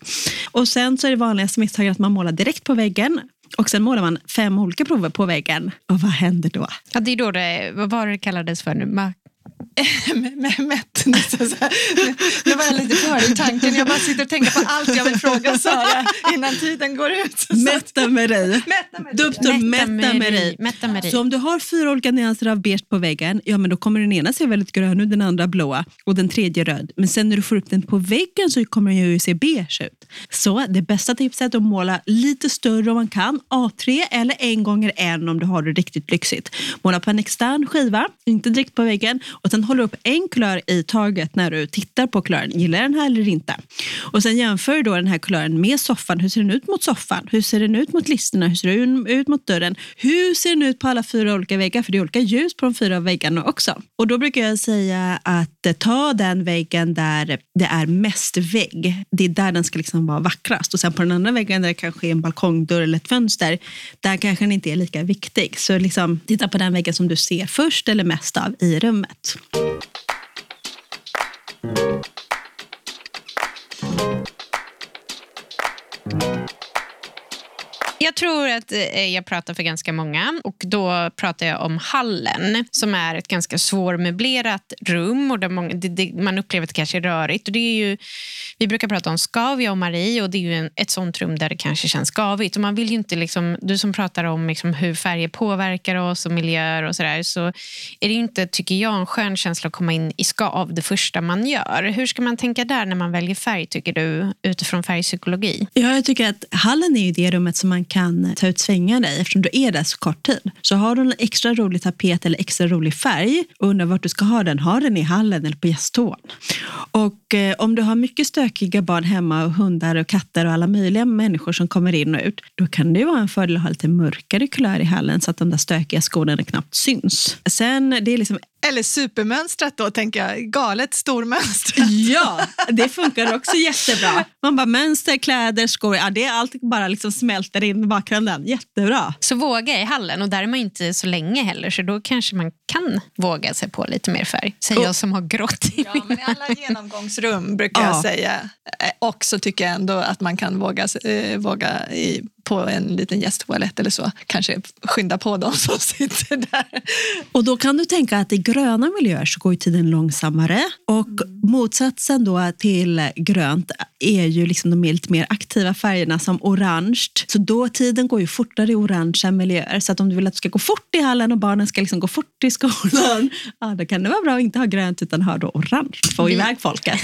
Och sen så är det vanligaste misstaget att man målar direkt på väggen och sen målar man fem olika prover på väggen. Och vad händer då? Ja, det är då det, vad var det kallades för nu? Mätt. Nu var jag lite för i tanken. Jag bara sitter och tänker på allt jag vill fråga Sara innan tiden går ut. Mätta med dig. Doktor Mätta med dig. Mätta med dig. Så om du har fyra olika nyanser av beige på väggen, ja men då kommer den ena se väldigt grön ut, den andra blåa och den tredje röd. Men sen när du får upp den på väggen så kommer den ju se beige ut. Så det bästa tipset är att måla lite större om man kan. A3 eller en gånger en om du har det riktigt lyxigt. Måla på en extern skiva, inte direkt på väggen. Och sen håller du upp en kulör i taget när du tittar på kulören. Gillar den här eller inte? Och sen jämför du då den här kulören med soffan. Hur ser den ut mot soffan? Hur ser den ut mot listerna? Hur ser den ut mot dörren? Hur ser den ut på alla fyra olika väggar? För det är olika ljus på de fyra väggarna också. Och då brukar jag säga att eh, ta den väggen där det är mest vägg. Det är där den ska liksom vara vackrast. Och sen på den andra väggen där det kanske är en balkongdörr eller ett fönster, där kanske den inte är lika viktig. Så liksom, titta på den väggen som du ser först eller mest av i rummet. Tschüss. Jag tror att eh, jag pratar för ganska många och då pratar jag om hallen som är ett ganska svårmöblerat rum och där många, det, det, man upplever att det kanske är rörigt. Och det är ju, vi brukar prata om skav, jag och Marie, och det är ju en, ett sånt rum där det kanske känns skavigt. Och man vill inte liksom, du som pratar om liksom hur färger påverkar oss och miljöer och sådär, så är det ju inte, tycker jag, en skön känsla att komma in i skav det första man gör. Hur ska man tänka där när man väljer färg, tycker du, utifrån färgpsykologi? Ja, jag tycker att hallen är ju det rummet som man kan ta ut svängarna i eftersom du är där så kort tid. Så har du en extra rolig tapet eller extra rolig färg och undrar vart du ska ha den, ha den i hallen eller på gästtoan. Och eh, om du har mycket stökiga barn hemma och hundar och katter och alla möjliga människor som kommer in och ut, då kan det vara en fördel att ha lite mörkare kulör i hallen så att de där stökiga skorna knappt syns. Sen, det är liksom eller supermönstrat då, tänker jag. Galet stormönstrat. Ja, det funkar också jättebra. Man bara mönster, kläder, skor. Ja, det är allt bara liksom smälter in i bakgrunden. Jättebra. Så våga i hallen och där är man inte så länge heller så då kanske man kan våga sig på lite mer färg. Säger jag som har grått i Ja, men i alla genomgångsrum brukar ja. jag säga. Eh, också tycker jag ändå att man kan våga, eh, våga i på en liten gästtoalett eller så. Kanske skynda på de som sitter där. Och då kan du tänka att i gröna miljöer så går tiden långsammare och motsatsen då till grönt är ju liksom de lite mer aktiva färgerna som orange. Så då tiden går ju fortare i orangea miljöer. Så att om du vill att det ska gå fort i hallen och barnen ska liksom gå fort i skolan, ja, då kan det vara bra att inte ha grönt utan ha då orange. Få iväg folket.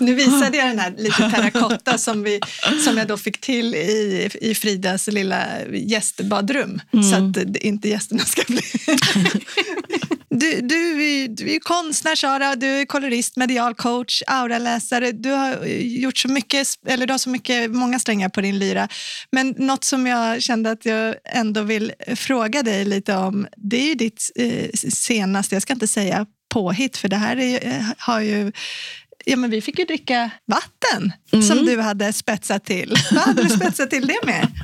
nu visade jag den här lite terrakotta som, vi, som jag då fick till i, i Fridas lilla gästbadrum. Mm. Så att inte gästerna ska bli... Du, du, är, du är konstnär, Sara, du är kolorist, medial coach, auraläsare. Du har gjort så mycket, eller du har så mycket, många strängar på din lyra. Men något som jag kände att jag ändå vill fråga dig lite om, det är ju ditt eh, senaste, jag ska inte säga påhitt, för det här är, eh, har ju Ja, men vi fick ju dricka vatten mm. som du hade spetsat till. Vad hade du spetsat till det med?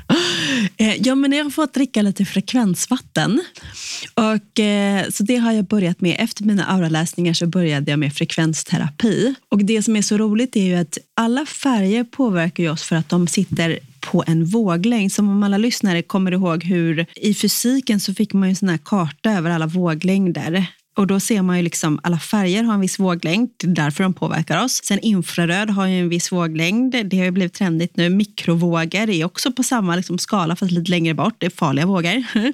Eh, ja, men jag har fått dricka lite frekvensvatten. Och, eh, så det har jag börjat med. Efter mina auraläsningar så började jag med frekvensterapi. Och det som är så roligt är ju att alla färger påverkar oss för att de sitter på en våglängd. Som om alla lyssnare kommer ihåg hur i fysiken så fick man ju en sån här karta över alla våglängder. Och då ser man ju liksom alla färger har en viss våglängd, det är därför de påverkar oss. Sen infraröd har ju en viss våglängd, det har ju blivit trendigt nu. Mikrovågor är också på samma liksom skala fast lite längre bort, det är farliga vågor.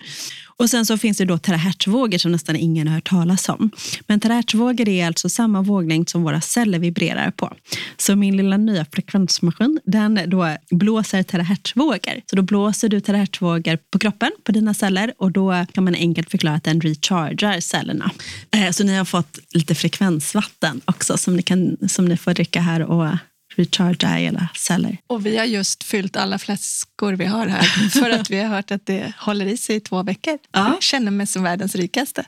Och sen så finns det då terahertzvågor som nästan ingen har hört talas om. Men terahertzvågor är alltså samma våglängd som våra celler vibrerar på. Så min lilla nya frekvensmaskin, den då blåser terahertzvågor. Så då blåser du terahertzvågor på kroppen, på dina celler och då kan man enkelt förklara att den rechargar cellerna. Eh, så ni har fått lite frekvensvatten också som ni, kan, som ni får dricka här och recharga hela celler. Och vi har just fyllt alla flaskor vi har här för att vi har hört att det håller i sig i två veckor. Ja. Jag känner mig som världens rikaste.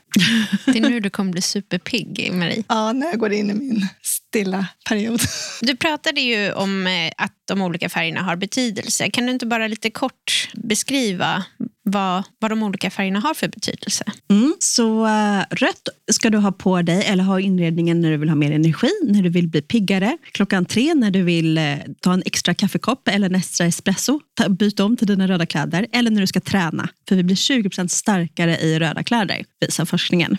Det är nu du kommer bli superpigg, Marie. Ja, när jag går in i min stilla period. Du pratade ju om eh, att de olika färgerna har betydelse. Kan du inte bara lite kort beskriva vad, vad de olika färgerna har för betydelse. Mm, så uh, rött ska du ha på dig eller ha i inredningen när du vill ha mer energi, när du vill bli piggare. Klockan tre när du vill uh, ta en extra kaffekopp eller en extra espresso, ta, byta om till dina röda kläder eller när du ska träna. För vi blir 20% starkare i röda kläder, visar forskningen.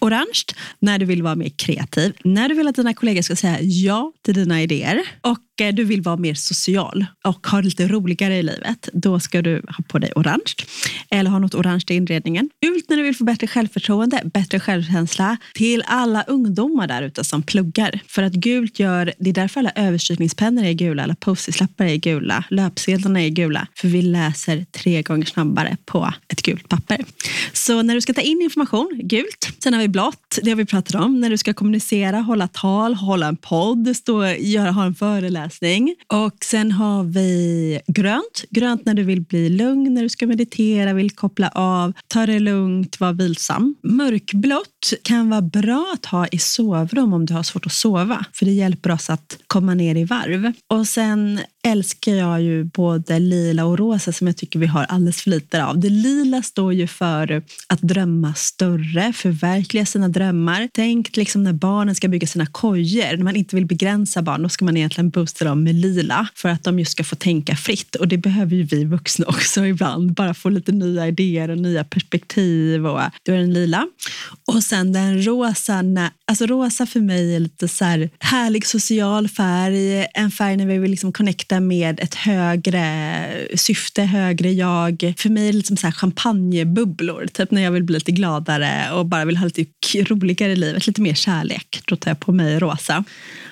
Orange när du vill vara mer kreativ, när du vill att dina kollegor ska säga ja till dina idéer och eh, du vill vara mer social och ha lite roligare i livet, då ska du ha på dig orange. Eller har något orange i inredningen. Gult när du vill få bättre självförtroende, bättre självkänsla. Till alla ungdomar där ute som pluggar. För att gult gör, det är därför alla överstrykningspennor är gula, alla post-it-lappar är gula, löpsedlarna är gula. För vi läser tre gånger snabbare på ett gult papper. Så när du ska ta in information, gult. Sen har vi blått, det har vi pratat om. När du ska kommunicera, hålla tal, hålla en podd, stå, göra, ha en föreläsning. Och sen har vi grönt. Grönt när du vill bli lugn, när du ska meditera, vill koppla av, ta det lugnt, vara vilsam. Mörkblått kan vara bra att ha i sovrum om du har svårt att sova, för det hjälper oss att komma ner i varv. Och sen älskar jag ju både lila och rosa som jag tycker vi har alldeles för lite av. Det lila står ju för att drömma större, förverkliga sina drömmar. Tänk liksom när barnen ska bygga sina kojor, när man inte vill begränsa barn, då ska man egentligen boosta dem med lila för att de just ska få tänka fritt. Och det behöver ju vi vuxna också ibland, bara få lite nya idéer och nya perspektiv. Och då är den lila. Och sen den rosa, alltså rosa för mig är lite så här härlig social färg, en färg när vi vill liksom connecta med ett högre syfte, högre jag. För mig är det liksom så här champagnebubblor, typ när jag vill bli lite gladare och bara vill ha lite roligare i livet, lite mer kärlek. Då tar jag på mig rosa.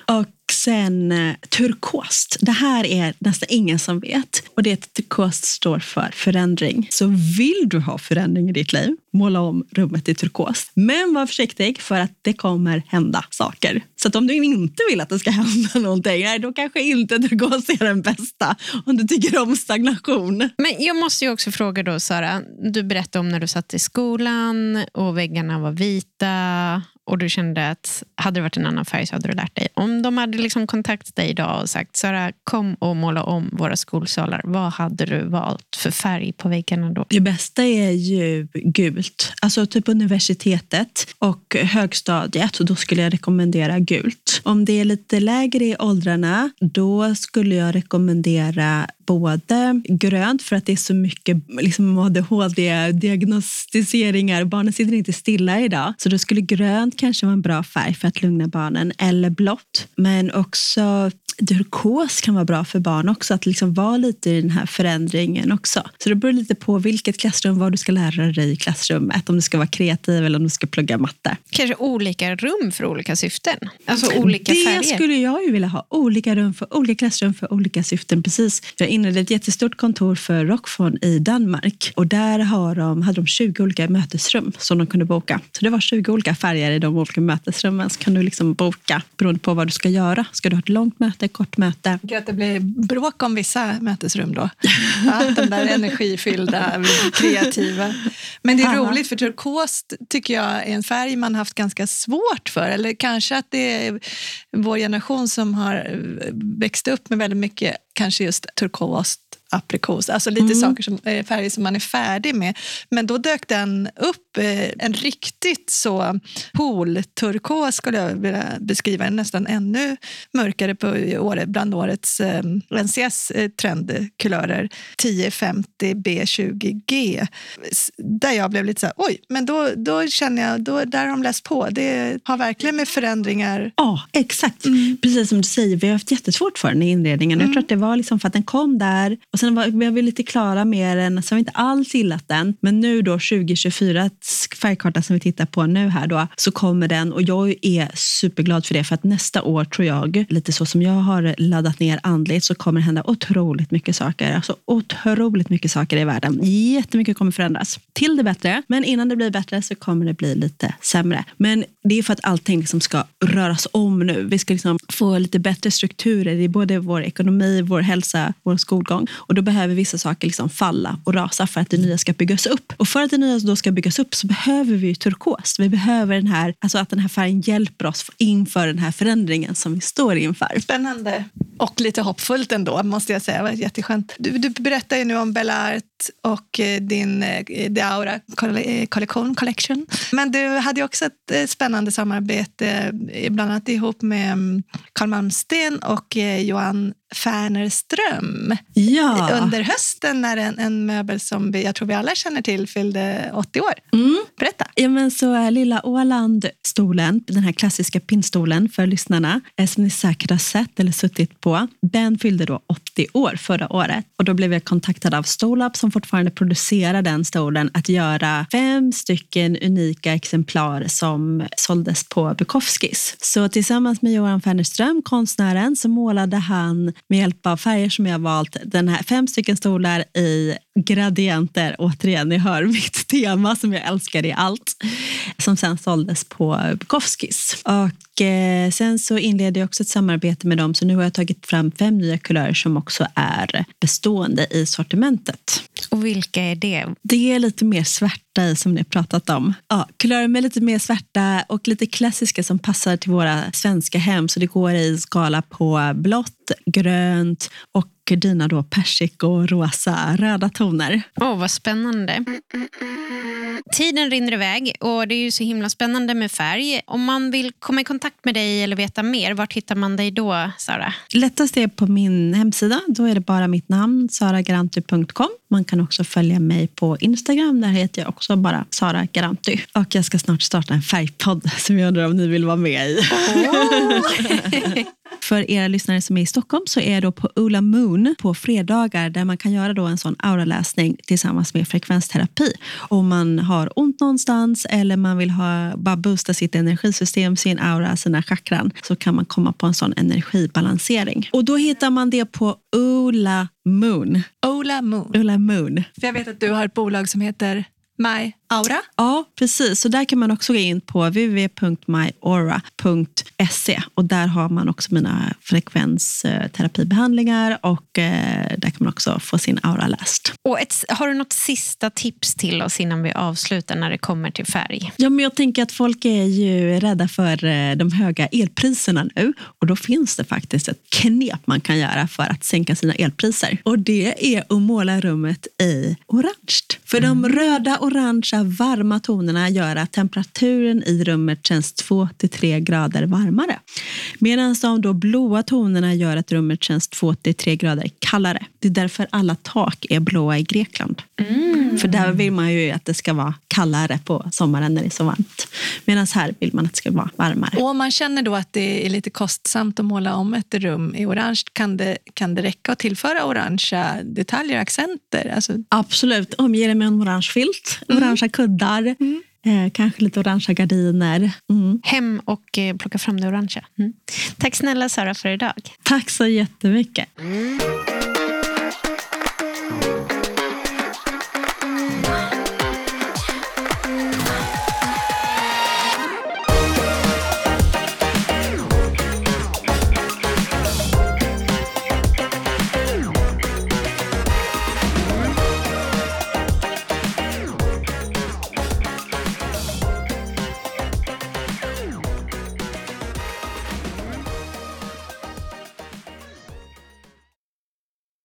Och sen eh, turkost. Det här är nästan ingen som vet. Och det turkost står för förändring. Så vill du ha förändring i ditt liv, måla om rummet i turkost. Men var försiktig för att det kommer hända saker. Så att om du inte vill att det ska hända någonting, nej, då kanske inte turkos är den bästa. Om du tycker om stagnation. Men jag måste ju också fråga då, Sara. Du berättade om när du satt i skolan och väggarna var vita och du kände att hade det varit en annan färg så hade du lärt dig. Om de hade liksom kontaktat dig idag och sagt Sara, kom och måla om våra skolsalar. Vad hade du valt för färg på väggarna då? Det bästa är ju gult. Alltså typ universitetet och högstadiet. Då skulle jag rekommendera gult. Om det är lite lägre i åldrarna, då skulle jag rekommendera både grönt för att det är så mycket liksom ADHD-diagnostiseringar. Barnen sitter inte stilla idag. Så då skulle grönt kanske vara en bra färg för att lugna barnen. Eller blått. Men också turkos kan vara bra för barn också. Att liksom vara lite i den här förändringen också. Så det beror lite på vilket klassrum, vad du ska lära dig i klassrummet. Om du ska vara kreativ eller om du ska plugga matte. Kanske olika rum för olika syften? Alltså olika det färger? Det skulle jag ju vilja ha. Olika rum för olika klassrum för olika syften. Precis. Jag inredde ett jättestort kontor för Rockfon i Danmark. Och där har de, hade de 20 olika mötesrum som de kunde boka. Så det var 20 olika färger i de olika mötesrummen. Så kan du liksom boka beroende på vad du ska göra. Ska du ha ett långt möte, kort möte? Att det blir bråk om vissa mötesrum då. Ja, de där energifyllda, kreativa. Men det är Aha. roligt för turkos tycker jag är en färg man haft ganska svårt för. Eller kanske att det är vår generation som har växt upp med väldigt mycket kanske just turkost aprikos, alltså lite Mm. saker som, eh, färger som man är färdig med. Men då dök den upp, eh, en riktigt så poolturkos skulle jag vilja beskriva, en nästan ännu mörkare på året, bland årets eh, NCS eh, trendkulörer, 1050 B20G. S- Där jag blev lite så här, oj, men då, då känner jag, då, där har de läst på. Det har verkligen med förändringar Ja, exakt. Precis som du säger, vi har haft jättesvårt för den i inredningen. Jag tror att det var liksom för att den kom där och sen var vi lite klara med den, så har vi inte alls gillat den. Men nu då 2024, färgkarta som vi tittar på nu här då, så kommer den och jag är superglad för det för att nästa år tror jag, lite så som jag har laddat ner andligt, så kommer det hända otroligt mycket saker. Alltså otroligt mycket saker i världen. Jättemycket kommer förändras till det bättre. Men innan det blir bättre så kommer det bli lite sämre. Men det är för att allting liksom ska röras om nu. Vi ska liksom få lite bättre strukturer i både vår ekonomi, vår hälsa, vår skolgång. Och då behöver vissa saker liksom falla och rasa för att det nya ska byggas upp. Och för att det nya då ska byggas upp så behöver vi ju turkos. Vi behöver den här, alltså att den här färgen hjälper oss inför den här förändringen som vi står inför. Spännande och lite hoppfullt ändå, måste jag säga. Det var jätteskönt. Du, du berättar ju nu om Bella Art och eh, din eh, The Aura kollektion, collection. Men du hade också ett spännande samarbete, bland annat ihop med mm, Carl Malmsten och Johan Färnerström ja. under hösten när en, en möbel som vi, jag tror vi alla känner till fyllde 80 år. Mm. Berätta. Ja, men så Lilla Åland-stolen, den här klassiska pinnstolen för lyssnarna, som ni säkert har sett eller suttit på, den fyllde då 80 år förra året. Och då blev jag kontaktad av Stolab som fortfarande producerar den stolen att göra fem stycken unika exemplar som såldes på Bukowskis. Så tillsammans med Johan Fernerström, konstnären, så målade han med hjälp av färger som jag valt den här fem stycken stolar i gradienter. Återigen, ni hör mitt tema som jag älskar i allt. Som sen såldes på Bukowskis. Och eh, sen så inledde jag också ett samarbete med dem så nu har jag tagit fram fem nya kulörer som också är bestående i sortimentet. Och vilka är det? Det är lite mer svärta i som ni pratat om. Ja, kulörer med lite mer svärta och lite klassiska som passar till våra svenska hem. Så det går i skala på blått, grönt och dina då persik och rosa röda toner. Åh, oh, vad spännande. Tiden rinner iväg och det är ju så himla spännande med färg. Om man vill komma i kontakt med dig eller veta mer, vart hittar man dig då, Sara? Lättast är på min hemsida. Då är det bara mitt namn, saragaranty.com. Man kan också följa mig på Instagram. Där heter jag också bara Sara Garanty. Och jag ska snart starta en färgpodd som jag undrar om ni vill vara med i. Oh. För era lyssnare som är i Stockholm så är jag på Ola Moon på fredagar där man kan göra då en sån auraläsning tillsammans med frekvensterapi. Om man har ont någonstans eller man vill ha, bara boosta sitt energisystem, sin aura, sina chakran så kan man komma på en sån energibalansering. Och då hittar man det på Ola Moon. Ola Moon. Ola Moon. För jag vet att du har ett bolag som heter My Aura? Ja, precis. Så där kan man också gå in på www.myaura.se och där har man också mina frekvensterapibehandlingar och eh, där kan man också få sin aura läst. Och ett, har du något sista tips till oss innan vi avslutar när det kommer till färg? Ja, men jag tänker att folk är ju rädda för eh, de höga elpriserna nu och då finns det faktiskt ett knep man kan göra för att sänka sina elpriser och det är att måla rummet i orange. För mm. de röda, orangea varma tonerna gör att temperaturen i rummet känns 2-3 grader varmare. Medan de då blåa tonerna gör att rummet känns 2-3 grader kallare. Det är därför alla tak är blåa i Grekland. Mm. För där vill man ju att det ska vara kallare på sommaren när det är så varmt. Medan här vill man att det ska vara varmare. Och om man känner då att det är lite kostsamt att måla om ett rum i orange, kan det, kan det räcka att tillföra orangea detaljer och accenter? Alltså... Absolut. Omge det med en orange filt, mm. orangea kuddar. Mm. Eh, kanske lite orangea gardiner. Mm. Hem och eh, plocka fram det orangea. Mm. Tack snälla Sara för idag. Tack så jättemycket. Mm.